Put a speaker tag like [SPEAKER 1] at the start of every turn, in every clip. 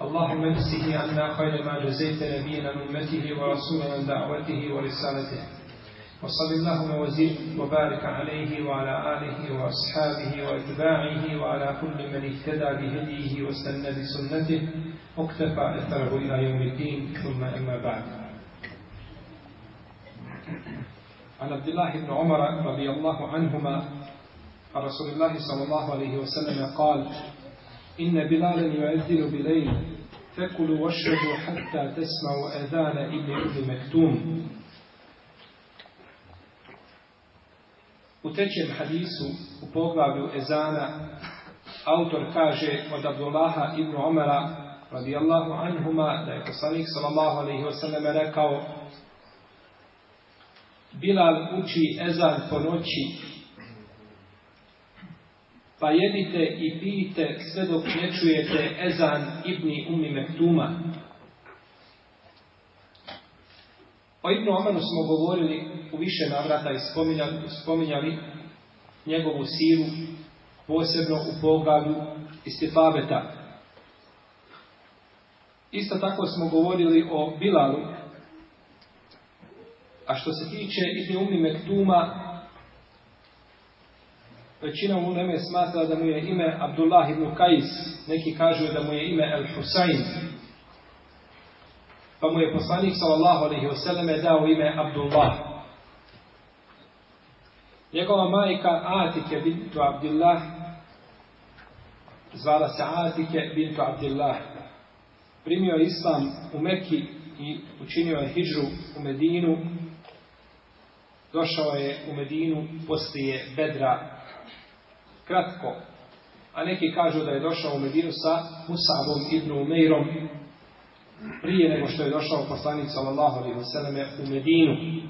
[SPEAKER 1] اللهم نفسه عنا خير ما جزيت نبينا من امته ورسولا من دعوته ورسالته وصل اللهم وزيد وبارك عليه وعلى آله وأصحابه وأتباعه وعلى كل من اهتدى بهديه واستنى بسنته اكتفى أثره إلى يوم الدين ثم أما بعد عن عبد الله بن عمر رضي الله عنهما عن رسول الله صلى الله عليه وسلم قال إن بلالا يؤذن بليل فكلوا واشربوا حتى تسمعوا أذان ابن أبي مكتوم U trećem hadisu, u poglavlju Ezana, autor kaže od Abdullaha ibn Omara, radijallahu anhuma, da je poslanik sallallahu alaihi wasallam rekao Bilal uči Ezan po noći pa jedite i pijte sve dok ne čujete Ezan ibni Umi Mektuma. O Ibnu Omanu smo govorili u više navrata i spominjali, spominjali njegovu siru, posebno u i Istifabeta. Isto tako smo govorili o Bilalu, a što se tiče Ibn Umi Mektuma, Većina neme smatra da mu je ime Abdullah ibn Kajs, neki kažu da mu je ime El Husayn. Pa mu je poslanik sallallahu alaihi wasallam dao ime Abdullah. Njegova majka Atike bintu Abdullah zvala se Atike bintu Abdullah. Primio je islam u Mekki i učinio je hijžu u Medinu. Došao je u Medinu poslije Bedra kratko. A neki kažu da je došao u Medinu sa Musabom ibn Umeirom prije nego što je došao poslanik sallallahu alaihi wasallam u Medinu.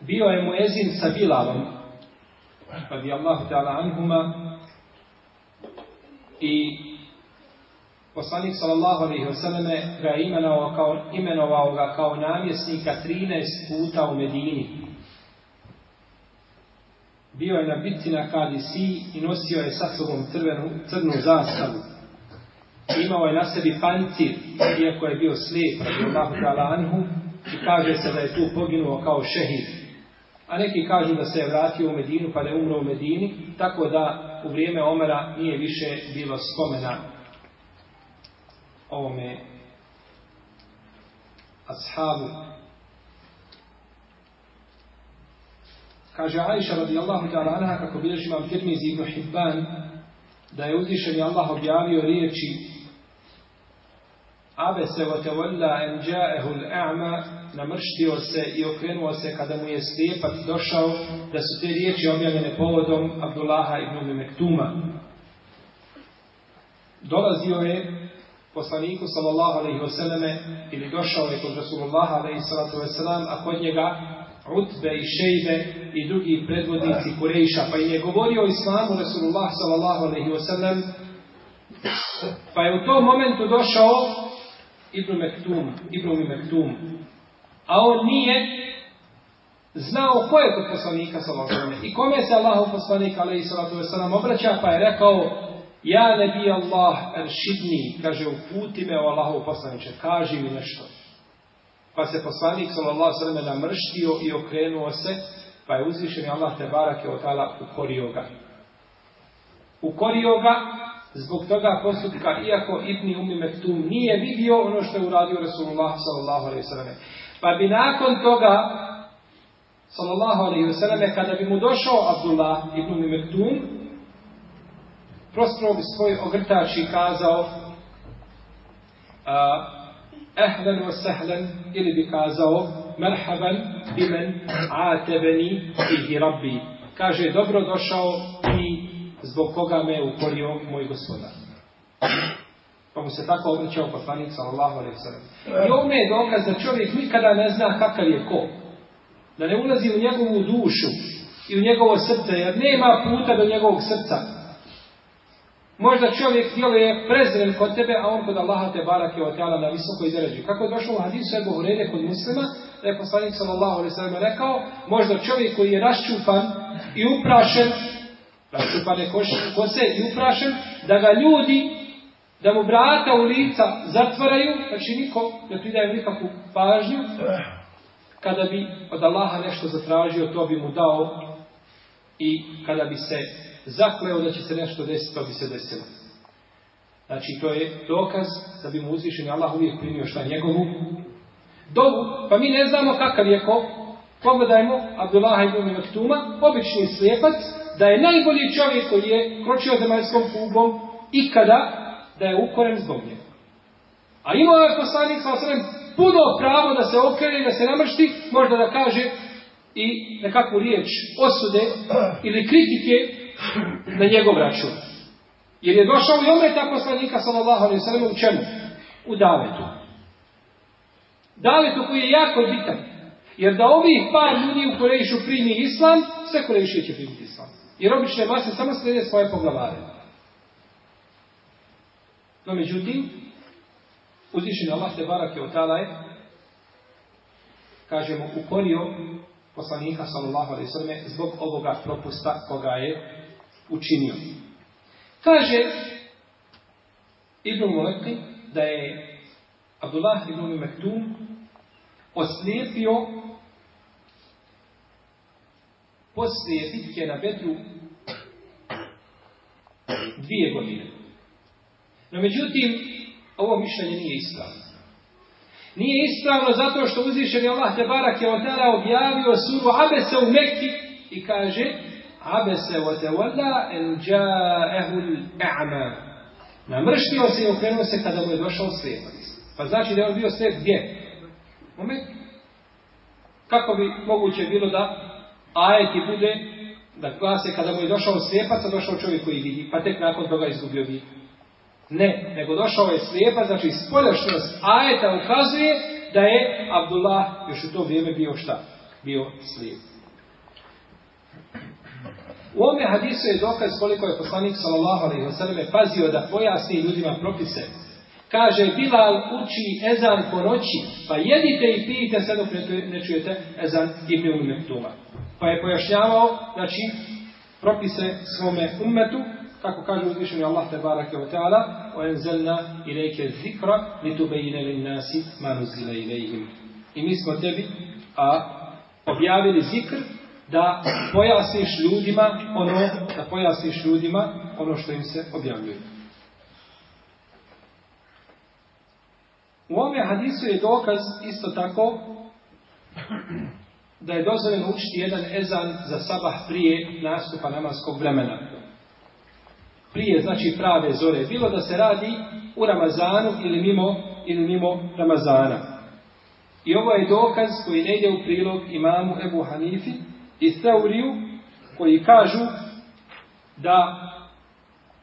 [SPEAKER 1] Bio je Muezin sa Bilalom radijallahu ta'ala anhuma i poslanik sallallahu alaihi wasallam ga imenovao kao, imenovao ga kao namjesnika 13 puta u Medini. Bio je na bitci na i nosio je sa sobom crvenu, crnu zastavu. Imao je na sebi pancir, iako je bio slijep, pa Allahu anhu, i kaže se da je tu poginuo kao šehid. A neki kažu da se je vratio u Medinu pa da je umro u Medini, tako da u vrijeme Omera nije više bilo spomena ovome ashabu Kaže Aisha radijallahu ta'ala anha kako bilježi imam Tirmizi ibn Hibban da je uzvišeni Allah objavio riječi Abe wa tawalla en ja'ehu l'a'ma namrštio se i okrenuo se kada mu je slijepac došao da su te riječi objavljene povodom Abdullaha ibn Mektuma. Dolazio je poslaniku sallallahu alaihi wasallam ili došao je kod Rasulullaha alaihi sallatu wasallam a kod njega Utbe i Šejbe i drugi predvodnici Kurejša, pa im je govorio o islamu Rasulullah s.a.v. Pa je u tom momentu došao Ibn Mektum, Ibn Mektum, a on nije znao ko je kod poslanika s.a.v. i kome se Allahu poslanik s.a.v. obraća, pa je rekao Ja ne bi Allah el-šidni, kaže uputi me o Allahov poslaniče, kaži mi nešto. Pa se poslanik sallallahu sellem namrštio i okrenuo se, pa je uzvišen i Allah te barake otala ukorio ga. Ukorio ga zbog toga postupka, iako Ibni Umi Mektum nije vidio ono što je uradio Rasulullah sallallahu ve sellem. Pa bi nakon toga, sallallahu ve selleme kada bi mu došao Abdullah Ibn Umi Mektum, prospro bi svoj ogrtač i kazao, ehlen wa sahlan ili bi kazao merhaban bimen atebeni ihi rabbi. Kaže dobrodošao i zbog koga me ukorio moj gospodar. Pa mu se tako obraćao poslanik sallallahu alejhi ve I ovdje je dokaz da čovjek nikada ne zna kakav je ko. Da ne ulazi u njegovu dušu i u njegovo srce, jer nema puta do njegovog srca. Možda čovjek je prezren kod tebe, a on kod Allaha te barake od na visokoj Kako je došlo u hadisu Ebu Hureyre kod muslima, da je poslanik rekao, možda čovjek koji je raščupan i uprašen, raščupan je kose i uprašen, da ga ljudi, da mu vrata u lica zatvaraju, znači niko ne pridaje nikakvu pažnju, kada bi od Allaha nešto zatražio, to bi mu dao i kada bi se zakleo da će se nešto desiti, pa bi se desilo. Znači, to je dokaz da bi mu uzvišen Allah uvijek primio šta njegovu dobu. Pa mi ne znamo kakav je ko. Pogledajmo Abdullaha ibn Maktuma, obični slijepac, da je najbolji čovjek koji je kročio zemaljskom i ikada da je ukoren zbog njega. A imao je poslanik sa puno pravo da se okrene, da se namršti, možda da kaže i nekakvu riječ osude ili kritike na njegov račun. Jer je došao i ometa poslanika sallallahu alaihi sallam u čemu? U davetu. Davetu koji je jako bitan. Jer da ovih par ljudi u Korejišu primi islam, sve korejiši će primiti islam. Jer obične mase samo slijede svoje poglavare. No međutim, na Allah te barake od tada je, kažemo, ukorio poslanika sallallahu alaihi sallam zbog ovoga propusta koga je učinio. Kaže Ibn Mojki da je Abdullah ibn Mektum oslijepio poslije bitke na Bedru dvije godine. No međutim, ovo mišljenje nije ispravno. Nije ispravno zato što je Allah Tebarak je otara objavio suru Abesa u Mekki i kaže abese otevalla en džaehul e'ma. Namrštio se i okrenuo se kada mu je došao slijepac. Pa znači da je on bio slijep gdje? U Kako bi moguće bilo da ajeti bude da klase kada mu je došao slijepac, a došao čovjek koji vidi, pa tek nakon toga izgubio bi. Ne, nego došao je slijepac, znači spoljašnjost ajeta ukazuje da je Abdullah još u to vrijeme bio šta? Bio slijep. U ovome hadisu je dokaz koliko je poslanik sallallahu alaihi sallam pazio da pojasni ljudima propise. Kaže, Bilal uči ezan po noći, pa jedite i pijite sve dok ne čujete ezan Ibn Umetuma. Pa je pojašnjavao, znači, propise svome ummetu, kako kaže uzvišeni Allah te barake wa ta'ala, o enzelna i reke zikra, li tu bejine li nasi manu zile i I mi smo tebi a, objavili zikr, da pojasniš ljudima ono, da pojasniš ljudima ono što im se objavljuje. U ovome hadisu je dokaz isto tako da je dozvoljeno učiti jedan ezan za sabah prije nastupa namaskog vremena. Prije, znači, prave zore. Bilo da se radi u Ramazanu ili mimo, ili mimo Ramazana. I ovo je dokaz koji ne ide u prilog imamu Ebu Hanifi, i teoriju koji kažu da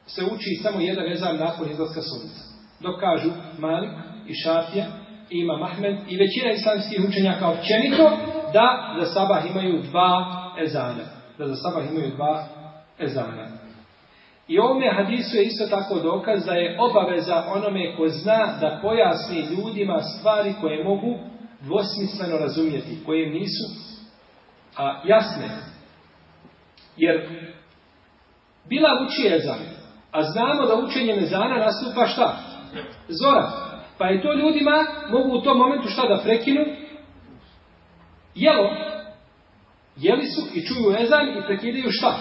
[SPEAKER 1] se uči samo jedan ezan nakon izlaska sunca. Dok kažu Malik i Šafija i Imam Ahmed i većina islamskih učenjaka općenito da za sabah imaju dva ezana. Da za sabah imaju dva ezana. I ovome hadisu je isto tako dokaz da je obaveza onome ko zna da pojasni ljudima stvari koje mogu dvosmisleno razumjeti, koje nisu a, jasne. Jer bila uči ezan, a znamo da učenje mezana nastupa šta? Zora. Pa je to ljudima mogu u tom momentu šta da prekinu? Jelo. Jeli su i čuju ezan i prekidaju šta?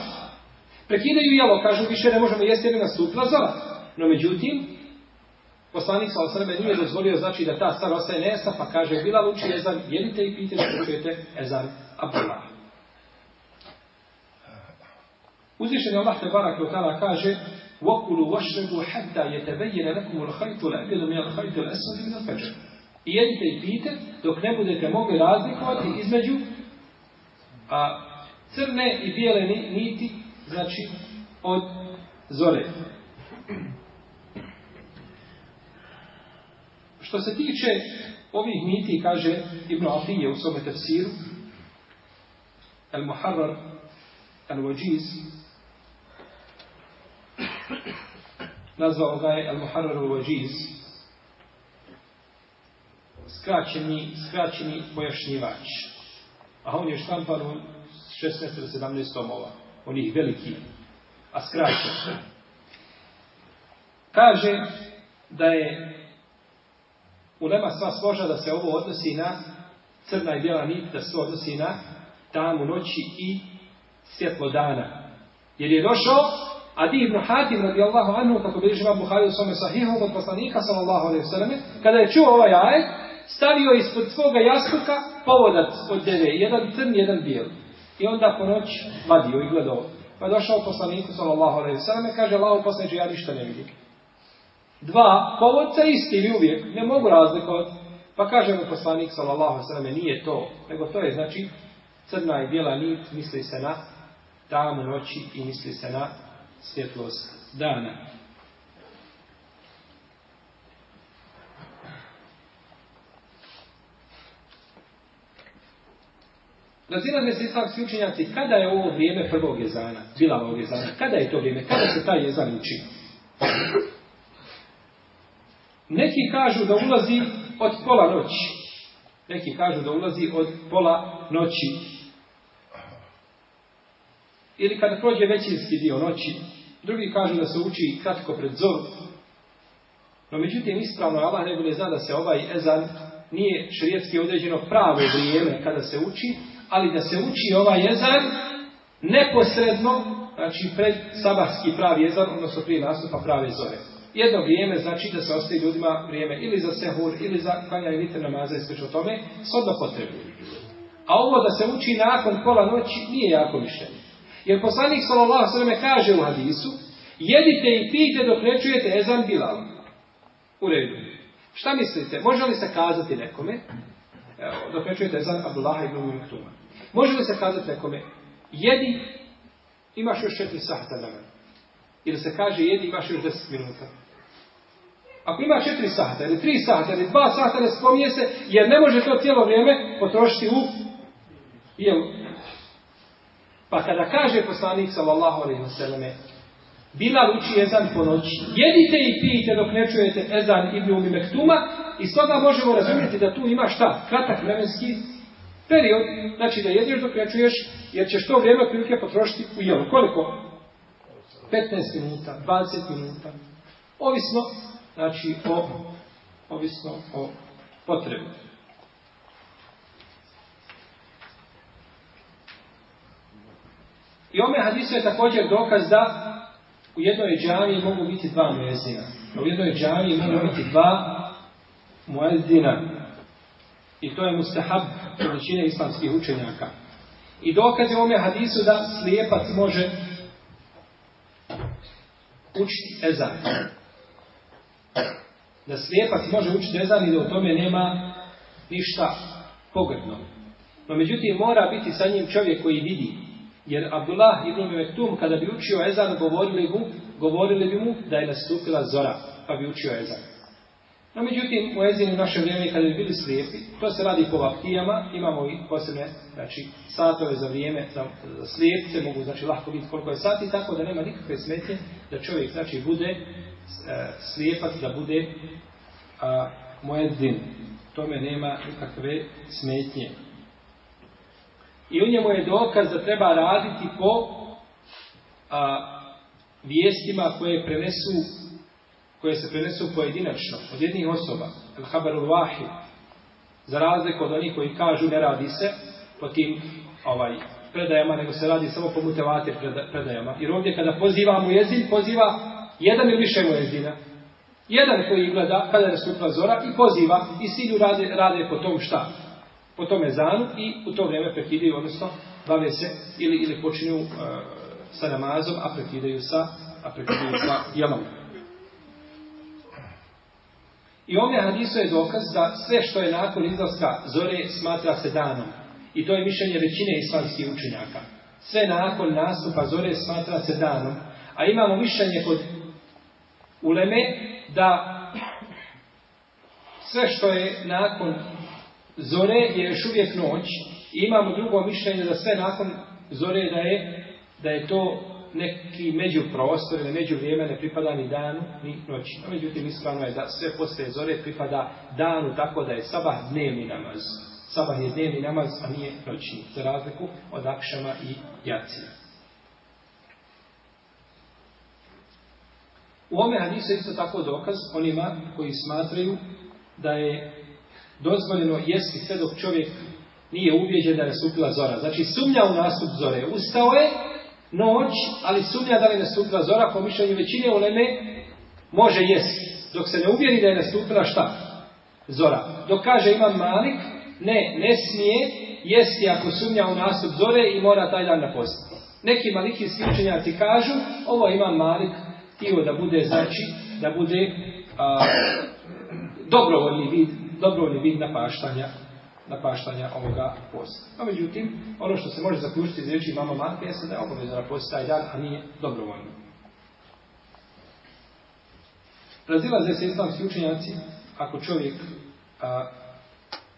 [SPEAKER 1] Prekidaju jelo, kažu više ne možemo jesti jer nastupila zora. No međutim, Poslanik sa osrme nije dozvolio znači da ta stvar ostaje nesa, pa kaže bila uči ezan, jedite i pitanje što čujete ezan Abdullah. Uzvišen je Allah Tebara barake tada kaže وَقُلُوا وَشْرَبُوا حَتَّى يَتَبَيَّنَ لَكُمُ الْحَيْتُ الْأَبْيَضُ مِنَ الْحَيْتُ الْأَسْوَدِ مِنَ الْفَجَرِ I jedite i pijte dok ne budete mogli razlikovati između a, crne i bijele niti, znači od zore. Što se tiče ovih niti, kaže Ibn Atije u svome tefsiru, El muharrar El wajiz nazvao ga je Al-Muharrar al-Wajiz, skraćeni, pojašnjivač. A on je štampan u 16 ili 17 tomova, onih velikih, a skraćen. Kaže da je ulema sva složa da se ovo odnosi na crna i bijela nit, da se odnosi na tamu noći i svjetlo dana. Jer je došao Adi ibn Hatim radijallahu anhu, kako bi živa Buhari u svome sahihu od poslanika sallallahu alaihi sallam, kada je čuo ovaj ajet, stavio je ispod svoga jastuka povodac od deve, jedan crn, jedan bijel. I onda po noć vadio i gledao. Pa je došao poslaniku sallallahu alaihi sallam kaže, Allah poslaniče, ja ništa ne vidim. Dva povodca isti ili uvijek, ne mogu razlikovati. Pa kaže mu poslanik sallallahu alaihi sallam, nije to, nego to je znači crna i bijela nit, misli se na tamo noći i misli se na svjetlost dana. Razilazne se svi učenjaci kada je ovo vrijeme prvog jezana, bila ovog jezana, kada je to vrijeme, kada se taj jezan uči? Neki kažu da ulazi od pola noći. Neki kažu da ulazi od pola noći. Ili kada prođe većinski dio noći, Drugi kažu da se uči kratko pred zor. No međutim, ispravno Allah ne zna da se ovaj ezan nije širijetski određeno pravo vrijeme kada se uči, ali da se uči ovaj ezan neposredno, znači pred sabahski pravi ezan, odnosno prije nastupa prave zore. Jedno vrijeme znači da se ostaje ljudima vrijeme ili za sehur, ili za kanja i vitre namaza i o tome, sodno A ovo da se uči nakon pola noći nije jako mišljenje. Jer poslanik s.a.v. kaže u hadisu, jedite i pijte dok ne čujete ezan Bilal. U redu. Šta mislite, može li se kazati nekome, evo, dok ne čujete ezan može li se kazati nekome, jedi, imaš još četiri sahta na Ili se kaže, jedi, imaš još deset minuta. Ako ima četiri sata, ili tri sata, ili dva sahta, ne spominje se, jer ne može to cijelo vrijeme potrošiti u pa kada kaže poslanik sallallahu alaihi sallam, bila uči ezan po noći. Jedite i pijte dok ne čujete ezan Ibn Umi Mektuma. i toga možemo razumjeti da tu ima šta? Kratak vremenski period. Znači da jedeš dok ne čuješ, jer ćeš to vrijeme prilike potrošiti u jelu. Koliko? 15 minuta, 20 minuta. Ovisno, znači o, ovisno o potrebu. I ome hadisu je također dokaz da u jednoj džaniji mogu biti dva muezina. U jednoj džaniji mogu biti dva muezina. I to je mustahab količine većine islamskih učenjaka. I dokaz je ome hadisu da slijepac može učiti ezan. Da slijepac može učiti ezan i da u tome nema ništa pogrdno. No međutim mora biti sa njim čovjek koji vidi jer Abdullah ibn Mektum kada bi učio ezan govorili mu, govorili bi mu da je nastupila zora, pa bi učio ezan. No međutim, u ezinu naše vrijeme kada bi bili slijepi, to se radi po vaktijama, imamo i posebne znači, satove za vrijeme za, slijepce, mogu znači lahko biti koliko je sati, tako da nema nikakve smetnje da čovjek znači bude e, da bude a, Tome nema nikakve smetnje. I u njemu je dokaz da treba raditi po vijestima koje prenesu koje se prenesu pojedinačno od jednih osoba, al-habarul wahid, za razliku od onih koji kažu ne radi se po tim ovaj, predajama, nego se radi samo po mutevatir predajama. Jer ovdje kada poziva mu jezin, poziva jedan ili više mu jezina. Jedan koji gleda kada je nastupila zora i poziva i svi rade, rade po tom šta? po tome zanu i u to vrijeme prekidaju, odnosno bave se ili, ili počinju e, sa namazom, a prekidaju sa, a prekidaju sa jelom. I ovdje Hadiso je dokaz da sve što je nakon izlaska zore smatra se danom. I to je mišljenje većine islamskih učenjaka. Sve nakon nastupa zore smatra se danom. A imamo mišljenje kod uleme da sve što je nakon zore je još uvijek noć i imamo drugo mišljenje da sve nakon zore da je, da je to neki međuprostor ili među vrijeme ne pripada ni danu ni noći. međutim, ispravno je da sve poslije zore pripada danu tako da je sabah dnevni namaz. Sabah je dnevni namaz, a nije noćni, za razliku od akšama i jacina. U ome hadisu isto tako dokaz onima koji smatraju da je dozvoljeno jesti sve dok čovjek nije uvjeđen da je nastupila zora. Znači sumnja u nastup zore. Ustao je noć, ali sumnja da li je nastupila zora, po mišljenju većine uleme može jesti. Dok se ne uvjeri da je nastupila šta? Zora. Dok kaže imam malik, ne, ne smije jesti ako sumnja u nastup zore i mora taj dan posti. Neki malikijski učenjaci kažu, ovo imam malik, tio da bude, znači, da bude dobrovoljni vid dobrovoljni vid napaštanja, napaštanja ovoga posta. No, međutim, ono što se može zaključiti iz riječi mama Marka jeste da je obavezno na taj dan, a nije dobrovoljno. Razilaze se islamski učenjaci ako čovjek a,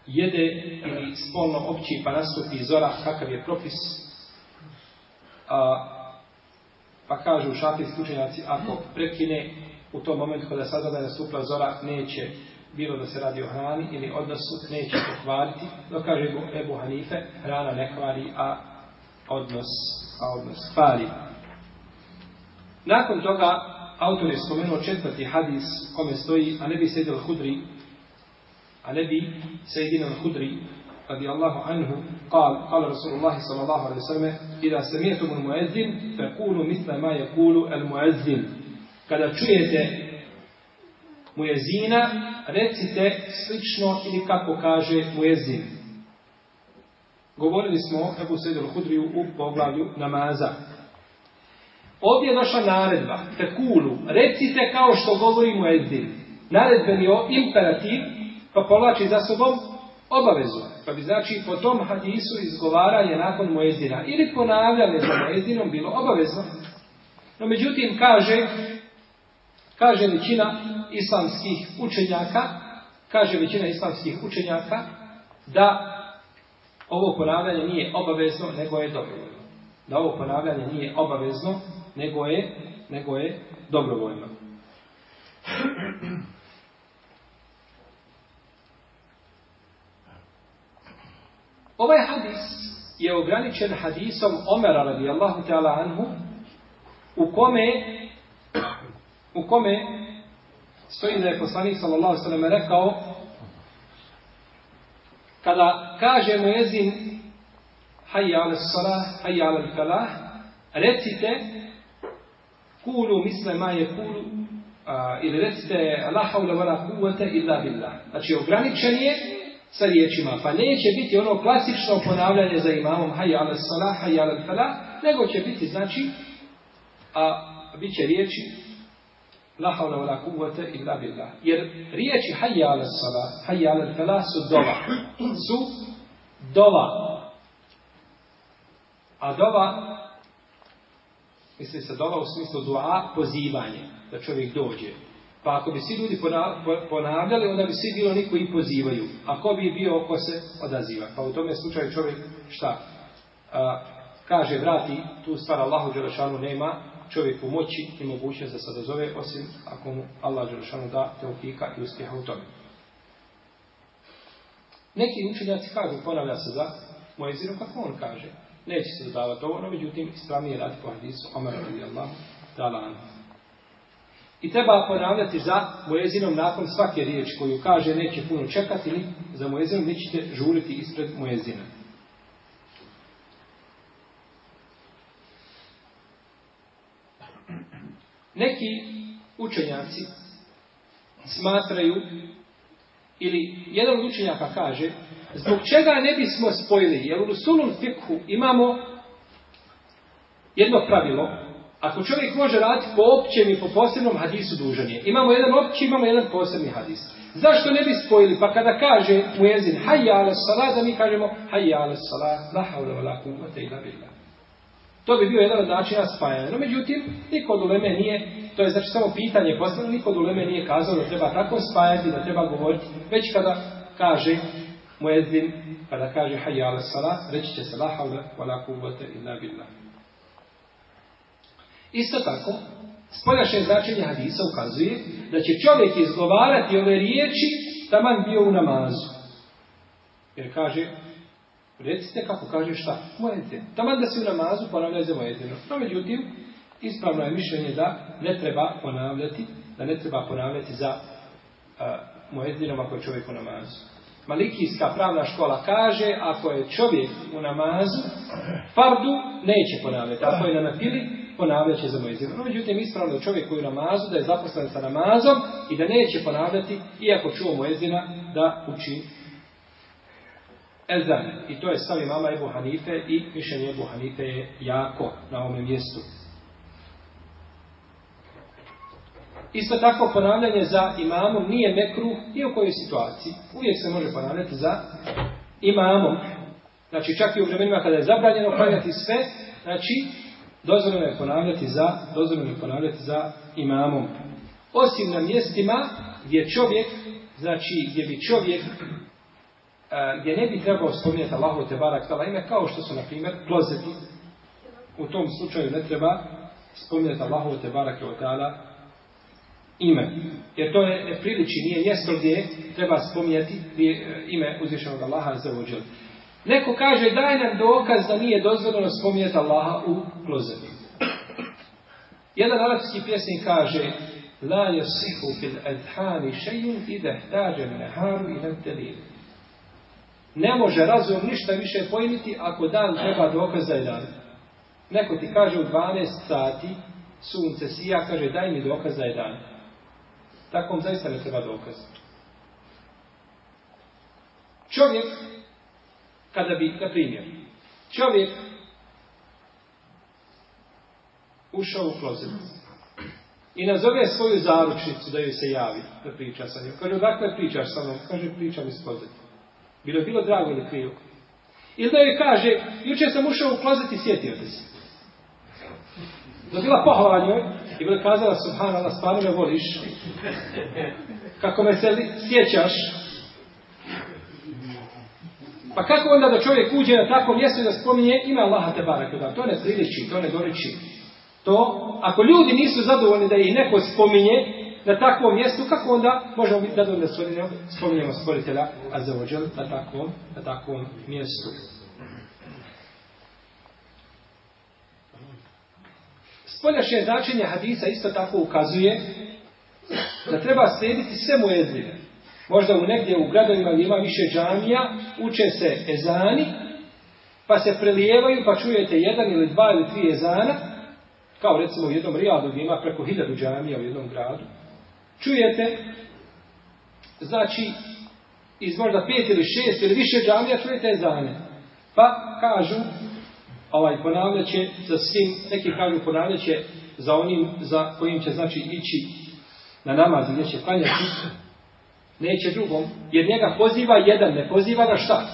[SPEAKER 1] jede ili spolno opći pa nastupi zora kakav je propis a, pa kažu šafijski učenjaci ako prekine u tom momentu kada sada da je zora neće bilo da se radi o hrani ili odnosu, neće kvaliti. dok kaže Ebu, Ebu Hanife, hrana ne kvari, a odnos, a odnos kvari. Nakon toga, autor je spomenuo četvrti hadis, kome stoji, a ne bi sedel hudri, a ne bi hudri, radi Allahu anhu, قال قال رسول الله صلى الله عليه وسلم إذا سمعتم المؤذن فقولوا مثل ما يقول المؤذن kada čujete mujezina, recite slično ili kako kaže mujezin. Govorili smo o Ebu Sejdul Hudriju u poglavlju namaza. Ovdje je došla naredba, tekulu, recite kao što govori mujezin. Naredben je imperativ, pa povlači za sobom obavezu. Pa bi znači po tom hadisu izgovaranje nakon Mu'ezina ili ponavljanje za jezinom bilo obavezno. No međutim kaže Kaže većina islamskih učenjaka, kaže većina islamskih učenjaka da ovo ponavljanje nije obavezno, nego je dobrovoljno. Da ovo ponavljanje nije obavezno, nego je, nego je dobrovoljno. Ovaj hadis je ograničen hadisom Omera radijallahu ta'ala anhu u kome u kome stoji da je poslanik sallallahu sallam rekao kada kaže jezin hajja ala salah, hajja ala falah recite kulu misle ma je kulu ili recite la haula wala illa billah znači ograničen je sa riječima pa neće biti ono klasično ponavljanje za imamom hajja ala salah, hajja ala falah nego će biti znači a bit će riječi La haula wa la kuvvete illa billah. Jer riječi hajja ala sala, hajja ala su dova. Su dova. A dova, misli se dova u smislu dua, pozivanje. Da čovjek dođe. Pa ako bi svi ljudi ponavljali, onda bi svi bilo niko i pozivaju. A ko bi bio oko se odaziva. Pa u tome slučaju čovjek šta? kaže, vrati, tu stvar Allahu Đelešanu nema čovjeku moći i mogućnost da se dozove, osim ako mu Allah Đerušanu da teufika i uspjeha u tome. Neki učenjaci kažu, ponavlja se za mojezinom kako on kaže, neće se dodavati ovo, no međutim, ispravnije radi po hadisu Omer Allah, ta'ala I treba ponavljati za Mojezinom nakon svake riječi koju kaže, neće puno čekati, za Mojezinom nećete žuriti ispred Mojezina. Neki učenjaci smatraju, ili jedan od učenjaka kaže, zbog čega ne bismo spojili, jer u Rusulun fikhu imamo jedno pravilo, ako čovjek može raditi po općem i po posebnom hadisu dužanje. Imamo jedan opći, imamo jedan posebni hadis. Zašto ne bi spojili? Pa kada kaže u jezin ala sala, da mi kažemo hajjala ala sala, la haula la billah. To bi bio jedan od načina spajanja. No, međutim, niko od uleme nije, to je znači samo pitanje postavljeno, niko od uleme nije kazao da treba tako spajati, da treba govoriti, već kada kaže muezzin, kada kaže hajjala sala, reći će salah havle, wala illa billah. Isto tako, spoljašnje značenje hadisa ukazuje da će čovjek izgovarati ove riječi taman bio u namazu. Jer kaže, Recite kako kaže šta? Mojete. Taman da si u namazu ponavljaju za mojedinu. No međutim, ispravno je mišljenje da ne treba ponavljati, da ne treba ponavljati za uh, ako je čovjek u namazu. Malikijska pravna škola kaže, ako je čovjek u namazu, fardu neće ponavljati. Ako je na napili, ponavljaće za mojedinu. No, međutim, ispravno je čovjek koji u namazu, da je zaposlen sa namazom i da neće ponavljati, iako čuo mojedina da uči ezan. I to je stav imama Ebu Hanife i mišljenje Ebu Hanife je jako na ovome mjestu. Isto tako ponavljanje za imamom nije mekruh i u kojoj situaciji. Uvijek se može ponavljati za imamom. Znači čak i u vremenima kada je zabranjeno ponavljati sve, znači dozvoljeno je ponavljati za, dozvoljeno je ponavljati za imamom. Osim na mjestima gdje čovjek, znači gdje bi čovjek Eh, gdje ne bi trebao spominjati Allahu te barak ime, kao što su, na primjer, klozeti. U tom slučaju ne treba spominjati Allahu te barak tala ime. Jer to je priliči, nije mjesto gdje treba spominjati eh, ime uzvišenog Allaha za uđel. Neko kaže, daj nam dokaz da nije dozvoljeno spominjati Allaha u klozeti. Jedan arapski pjesnik kaže, La yasihu fil adhani šejun i meharu i ne može razum ništa više pojmiti ako dan treba dokaz za jedan. Neko ti kaže u 12 sati sunce sija, kaže daj mi dokaz za jedan. dan. Takvom zaista ne treba dokaz. Čovjek, kada bi, na primjer, čovjek ušao u klozet i nazove svoju zaručnicu da joj se javi, da priča sa njom. Kaže, odakle pričaš sa mnom? Kaže, pričam iz bilo je bilo drago ili krivo. Ili da joj kaže, jučer sam ušao u klozet i sjetio te se. Da je pohvala njoj i bila kazala, subhanallah, stvarno me voliš. Kako me se sjećaš. Pa kako onda da čovjek uđe na takvo mjesto da spominje ima Allaha te barake To ne priliči, to ne doriči. To, ako ljudi nisu zadovoljni da ih neko spominje, na takvom mjestu, kako onda možemo biti zadovoljni da spominjemo, spominjamo stvoritelja Azeođel na takvom, na takvom mjestu. Spoljašnje značenje hadisa isto tako ukazuje da treba slijediti sve jedine. Možda u negdje u gradovima gdje ima više džamija, uče se ezani, pa se prelijevaju, pa čujete jedan ili dva ili tri ezana, kao recimo u jednom Rijadu gdje ima preko hiljadu džamija u jednom gradu, čujete, znači, iz možda pet ili šest ili više džamija čujete ezane. Pa kažu, ovaj, ponavljat će za svim, neki kažu ponavljaće će za onim za kojim će znači ići na namaz i neće neće drugom, jer njega poziva jedan, ne poziva na šta.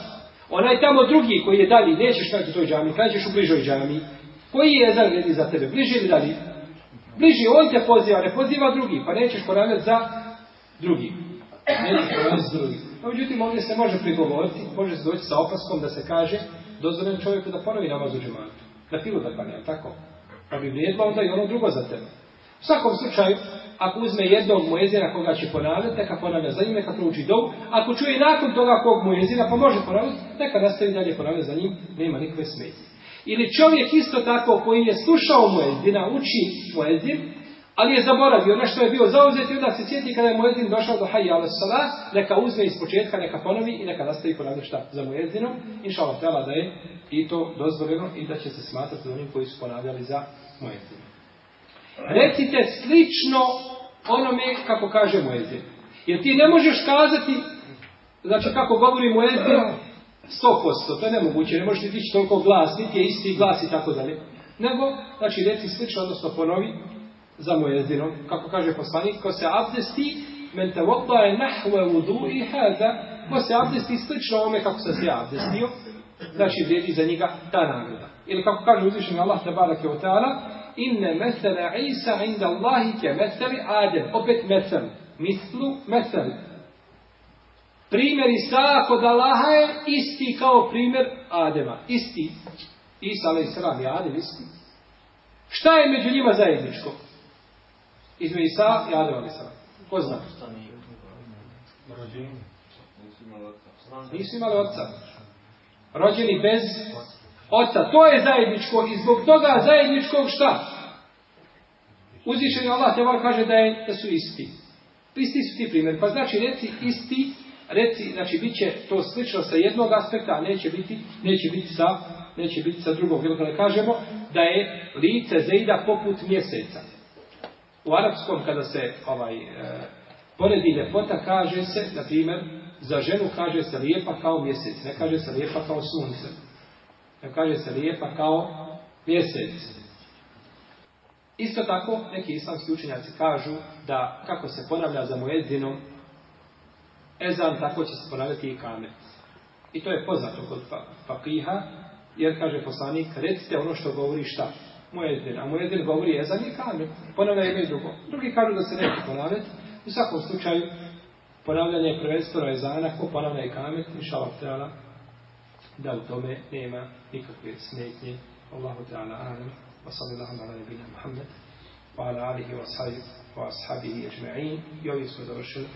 [SPEAKER 1] Onaj tamo drugi koji je dalje, nećeš šta u toj džami, klanjaćeš u bližoj džami. Koji je ezan za tebe, bliži ili dalje? Bliži on te poziva, ne poziva drugi, pa nećeš ponavljati za drugi. Nećeš za drugi. No, međutim, ovdje se može prigovoriti, može se doći sa opaskom da se kaže dozvoljeno čovjeku da ponovi namaz u džematu. Da pilu da panja, tako? Pa bi vrijedilo onda i ono drugo za tebe. U svakom slučaju, ako uzme jednog mojezina koga će ponavljati, neka ponavlja za njim, neka prouči dom. Ako čuje nakon toga kog mojezina, pa može ponavljati, neka nastavi dalje ponavlja za njim, nema nikakve smetnje. Ili čovjek isto tako koji je slušao moedina, uči moedin, ali je zaboravio nešto što je bio zauzeti onda se sjeti kada je moedin došao do hajja al neka uzme iz početka, neka ponovi i neka nastavi ponavljati šta za Muezdinom. Inša Allah da je i to dozvoljeno i da će se smatrati onim koji su ponavljali za Muezdinom. Recite slično onome kako kaže moedin, Jer ti ne možeš kazati, znači kako govori moedin, sto posto, to je nemoguće, ne možete dići toliko glas, niti je isti glas i tako dalje. Nego, znači, reci slično, odnosno ponovi za mojezinom, kako kaže poslanik, ko se abdesti, men te je nahve vudu i hada, ko se abdesti slično ome kako se se abdestio, znači vrijedi za njega ta nagrada. Ili kako kaže uzvišenje Allah te barake o ta'ala, inne mesele Isa inda Allahi ke mesele Adem, opet mesele, mislu mesele. Primjer Isa kod Allaha je isti kao primjer Adema. Isti. Isa, ali sram i Adem, isti. Šta je među njima zajedničko? Izme Isa i Adem, ali sram. Ko zna? Nisu imali oca. Rođeni bez oca. To je zajedničko i zbog toga zajedničkog šta? Uzvišen je Allah, te kaže da, da su isti. Isti su ti primjer. Pa znači reci isti Reci, znači, bit će to slično sa jednog aspekta, a neće biti, neće biti sa, neće biti sa drugog. Jel kada kažemo da je lice Zeida poput mjeseca. U arapskom, kada se ovaj, e, poredi ljepota, kaže se, na primjer, za ženu kaže se lijepa kao mjesec, ne kaže se lijepa kao sunce. Ne kaže se lijepa kao mjesec. Isto tako, neki islamski učenjaci kažu da kako se ponavlja za mojezinom, ezan, tako će se ponavljati i kamet. I to je poznato kod fakiha, jer kaže poslanik, recite ono što govori šta? Mojedin. A mojedin govori ezan i kamet. Ponavlja jedno i drugo. Drugi kažu da se neće ponavljati. U svakom slučaju, ponavljanje je prvenstveno ezana, ko ponavlja i kamet, šalak treba da u tome nema nikakve smetnje. Allahu Teala, ala وصلى wa wa نبينا محمد wa ajma'in. I أجمعين smo završili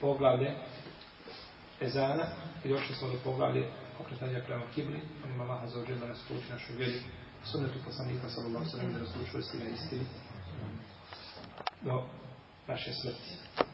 [SPEAKER 1] poglavlje Ezana i došli smo do poglavlje okretanja prema kibli, on ima Laha za uđe da nas pouči našu vjeru, u poslanika sallallahu sallam da nas učvrsti na istini do naše smrti.